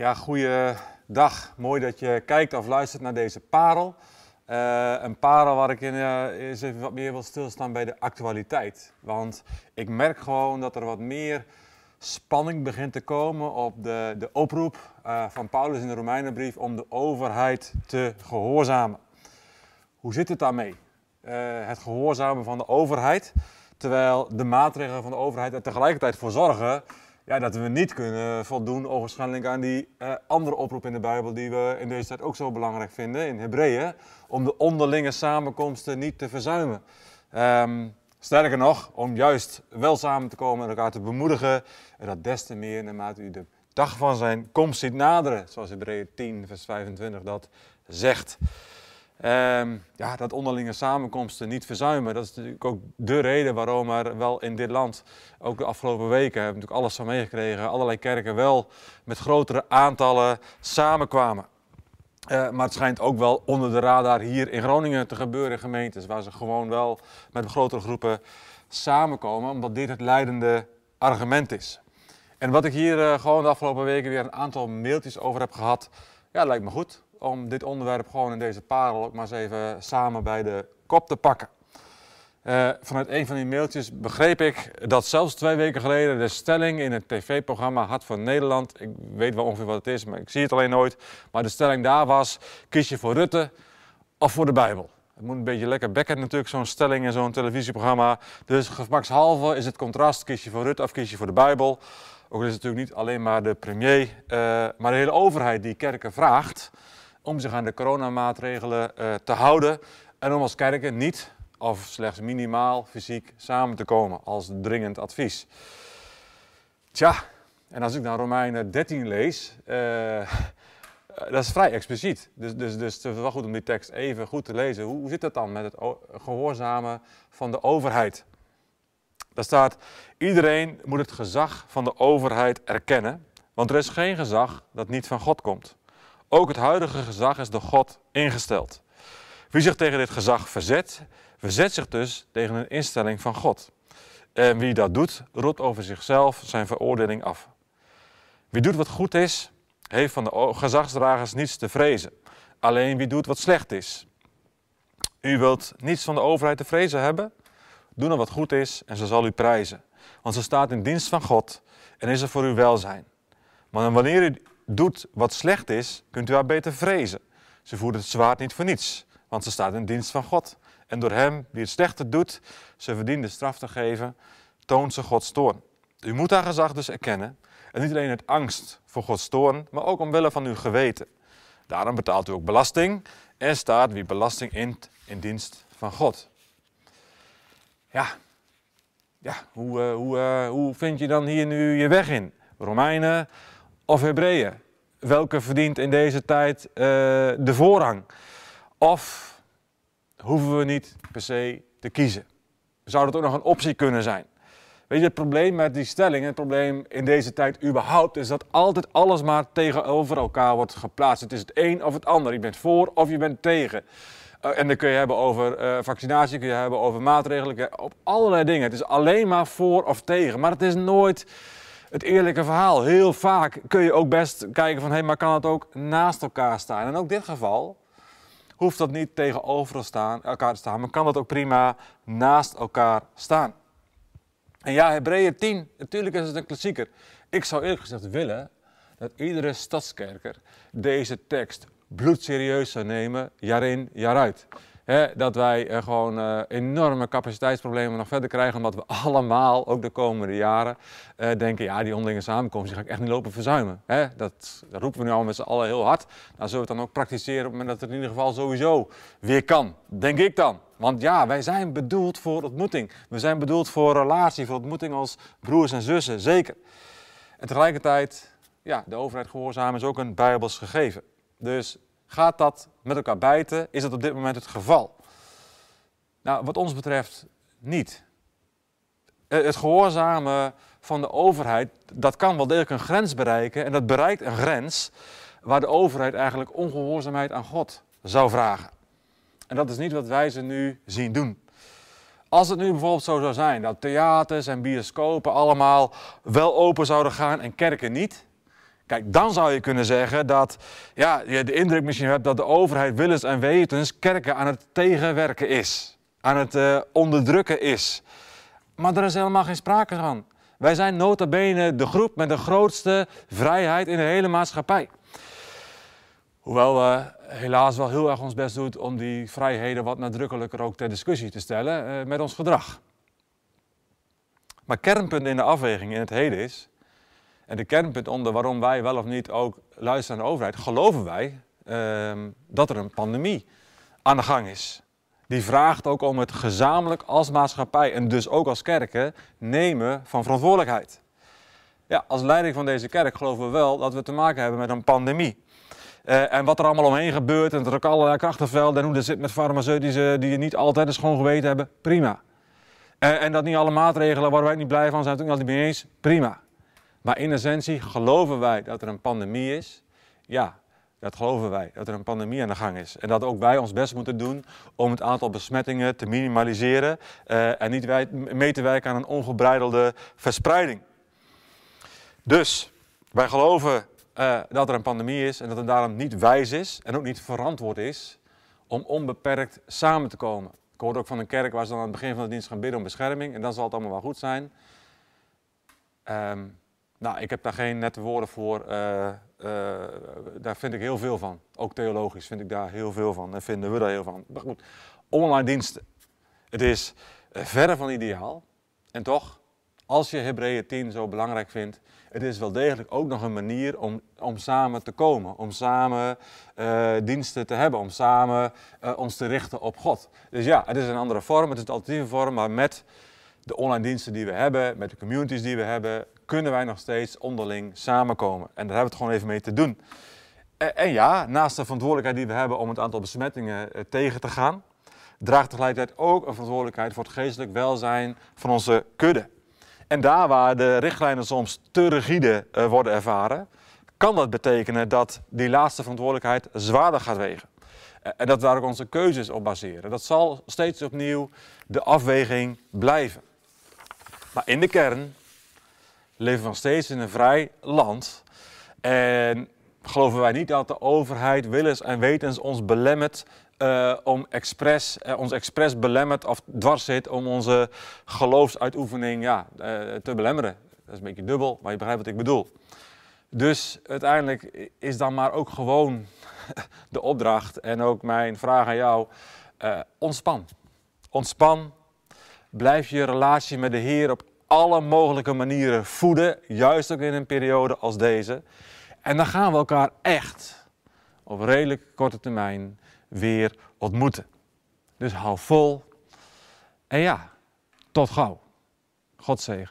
Ja, goeiedag. Mooi dat je kijkt of luistert naar deze parel. Uh, een parel waar ik in, uh, eens even wat meer wil stilstaan bij de actualiteit. Want ik merk gewoon dat er wat meer spanning begint te komen op de, de oproep uh, van Paulus in de Romeinenbrief om de overheid te gehoorzamen. Hoe zit het daarmee? het gehoorzamen van de overheid, terwijl de maatregelen van de overheid er tegelijkertijd voor zorgen ja, dat we niet kunnen voldoen ogenschijnlijk aan die uh, andere oproep in de Bijbel die we in deze tijd ook zo belangrijk vinden, in Hebreeën, om de onderlinge samenkomsten niet te verzuimen. Um, sterker nog, om juist wel samen te komen en elkaar te bemoedigen, en dat des te meer naarmate u de dag van zijn komst ziet naderen, zoals Hebreeën 10, vers 25 dat zegt. Um, ja, dat onderlinge samenkomsten niet verzuimen. Dat is natuurlijk ook de reden waarom er wel in dit land, ook de afgelopen weken, hebben we natuurlijk alles van meegekregen, allerlei kerken wel met grotere aantallen samenkwamen. Uh, maar het schijnt ook wel onder de radar hier in Groningen te gebeuren in gemeentes, waar ze gewoon wel met grotere groepen samenkomen, omdat dit het leidende argument is. En wat ik hier uh, gewoon de afgelopen weken weer een aantal mailtjes over heb gehad, ja, lijkt me goed om dit onderwerp gewoon in deze parel ook maar eens even samen bij de kop te pakken. Uh, vanuit een van die mailtjes begreep ik dat zelfs twee weken geleden de stelling in het tv-programma Hart van Nederland, ik weet wel ongeveer wat het is, maar ik zie het alleen nooit, maar de stelling daar was, kies je voor Rutte of voor de Bijbel? Het moet een beetje lekker bekken natuurlijk, zo'n stelling in zo'n televisieprogramma. Dus gemakshalve is het contrast, kies je voor Rutte of kies je voor de Bijbel? Ook is het natuurlijk niet alleen maar de premier, uh, maar de hele overheid die kerken vraagt om zich aan de coronamaatregelen uh, te houden en om als kerken niet of slechts minimaal fysiek samen te komen als dringend advies. Tja, en als ik dan Romeinen 13 lees, uh, dat is vrij expliciet. Dus, dus, dus het is wel goed om die tekst even goed te lezen. Hoe, hoe zit het dan met het gehoorzamen van de overheid? Daar staat, iedereen moet het gezag van de overheid erkennen, want er is geen gezag dat niet van God komt. Ook het huidige gezag is door God ingesteld. Wie zich tegen dit gezag verzet, verzet zich dus tegen een instelling van God. En wie dat doet, roept over zichzelf zijn veroordeling af. Wie doet wat goed is, heeft van de gezagsdragers niets te vrezen. Alleen wie doet wat slecht is. U wilt niets van de overheid te vrezen hebben? Doe dan wat goed is en ze zal u prijzen. Want ze staat in dienst van God en is er voor uw welzijn. Maar wanneer u doet wat slecht is, kunt u haar beter vrezen. Ze voert het zwaard niet voor niets, want ze staat in dienst van God. En door hem die het slechte doet, ze verdient de straf te geven, toont ze Gods toorn. U moet haar gezag dus erkennen. En niet alleen uit angst voor Gods toorn, maar ook omwille van uw geweten. Daarom betaalt u ook belasting en staat wie belasting int in dienst van God. Ja, ja hoe, uh, hoe, uh, hoe vind je dan hier nu je weg in? Romeinen of Hebreeën? Welke verdient in deze tijd uh, de voorrang? Of hoeven we niet per se te kiezen? Zou dat ook nog een optie kunnen zijn? Weet je, het probleem met die stelling, het probleem in deze tijd überhaupt, is dat altijd alles maar tegenover elkaar wordt geplaatst. Het is het een of het ander. Je bent voor of je bent tegen. Uh, en dan kun je hebben over uh, vaccinatie, kun je hebben over maatregelen, op allerlei dingen. Het is alleen maar voor of tegen. Maar het is nooit het eerlijke verhaal. Heel vaak kun je ook best kijken van, hé, maar kan het ook naast elkaar staan? En ook dit geval hoeft dat niet tegenover elkaar te staan, maar kan dat ook prima naast elkaar staan. En ja, Hebreeën 10, natuurlijk is het een klassieker. Ik zou eerlijk gezegd willen dat iedere stadskerker deze tekst bloedserieus zou nemen, jaar in, jaar uit dat wij uh, gewoon uh, enorme capaciteitsproblemen nog verder krijgen, omdat we allemaal, ook de komende jaren, uh, denken, ja, die onderlinge samenkomst die ga ik echt niet lopen verzuimen. Dat, roepen we nu al met z'n allen heel hard. Nou zullen we het dan ook praktiseren op het moment dat het in ieder geval sowieso weer kan, denk ik dan. Want ja, wij zijn bedoeld voor ontmoeting. We zijn bedoeld voor relatie, voor ontmoeting als broers en zussen, zeker. En tegelijkertijd, ja, de overheid gehoorzamen is ook een bijbels gegeven. Dus Gaat dat met elkaar bijten? Is dat op dit moment het geval? Nou, wat ons betreft niet. Eh, het gehoorzamen van de overheid, dat kan wel degelijk een grens bereiken. En dat bereikt een grens waar de overheid eigenlijk ongehoorzaamheid aan God zou vragen. En dat is niet wat wij ze nu zien doen. Als het nu bijvoorbeeld zo zou zijn dat theaters en bioscopen allemaal wel open zouden gaan en kerken niet, Kijk, dan zou je kunnen zeggen dat ja, je de indruk misschien hebt dat de overheid willens en wetens kerken aan het tegenwerken is, aan het uh, onderdrukken is. Maar er is helemaal geen sprake van. Wij zijn nota bene de groep met de grootste vrijheid in de hele maatschappij. Hoewel we helaas wel heel erg ons best doen om die vrijheden wat nadrukkelijker ook ter discussie te stellen uh, met ons gedrag. Maar kernpunt in de afweging in het heden is, en de kernpunt onder waarom wij wel of niet ook luisteren naar de overheid, geloven wij uh, dat er een pandemie aan de gang is. Die vraagt ook om het gezamenlijk als maatschappij en dus ook als kerken nemen van verantwoordelijkheid. Ja, als leiding van deze kerk geloven we wel dat we te maken hebben met een pandemie. Uh, en wat er allemaal omheen gebeurt en dat er ook allerlei krachtenvelden en hoe dat zit met farmaceutische die niet altijd een schoon geweten hebben, prima. Uh, en dat niet alle maatregelen waar wij niet blij van zijn, ook niet mee eens, prima. Maar in essentie geloven wij dat er een pandemie is. Ja, dat geloven wij, dat er een pandemie aan de gang is. En dat ook wij ons best moeten doen om het aantal besmettingen te minimaliseren uh, en niet mee te werken aan een ongebreidelde verspreiding. Dus wij geloven uh, dat er een pandemie is en dat het daarom niet wijs is en ook niet verantwoord is om onbeperkt samen te komen. Ik hoorde ook van een kerk waar ze dan aan het begin van de dienst gaan bidden om bescherming en dan zal het allemaal wel goed zijn. Um, nou, ik heb daar geen nette woorden voor. Uh, uh, daar vind ik heel veel van. Ook theologisch vind ik daar heel veel van. En vinden we daar heel van. Maar goed, online diensten. Het is verre van ideaal. En toch, als je Hebreeën 10 zo belangrijk vindt, het is wel degelijk ook nog een manier om, om samen te komen. Om samen diensten te hebben. Om samen ons te richten op God. Dus ja, het is een andere vorm. Het is een alternatieve vorm. Maar met de online diensten die we hebben, met de communities die we hebben, kunnen wij nog steeds onderling samenkomen. En daar hebben we het gewoon even mee te doen. En, ja, naast de verantwoordelijkheid die we hebben om het aantal besmettingen eh, tegen te gaan, draagt tegelijkertijd ook een verantwoordelijkheid voor het geestelijk welzijn van onze kudde. En daar waar de richtlijnen soms te rigide uh, worden ervaren, kan dat betekenen dat die laatste verantwoordelijkheid zwaarder gaat wegen. En dat daar ook onze keuzes op baseren. Dat zal steeds opnieuw de afweging blijven. Maar in de kern leven nog steeds in een vrij land. En geloven wij niet dat de overheid willens en wetens ons belemmert uh, om expres, uh, ons expres belemmert of dwars zit om onze geloofsuitoefening ja, uh, te belemmeren. Dat is een beetje dubbel, maar je begrijpt wat ik bedoel. Dus uiteindelijk is dan maar ook gewoon de opdracht en ook mijn vraag aan jou: ontspan. Ontspan. Blijf je relatie met de Heer op alle mogelijke manieren voeden, juist ook in een periode als deze. En dan gaan we elkaar echt op redelijk korte termijn weer ontmoeten. Dus hou vol. En ja, tot gauw. God zegen.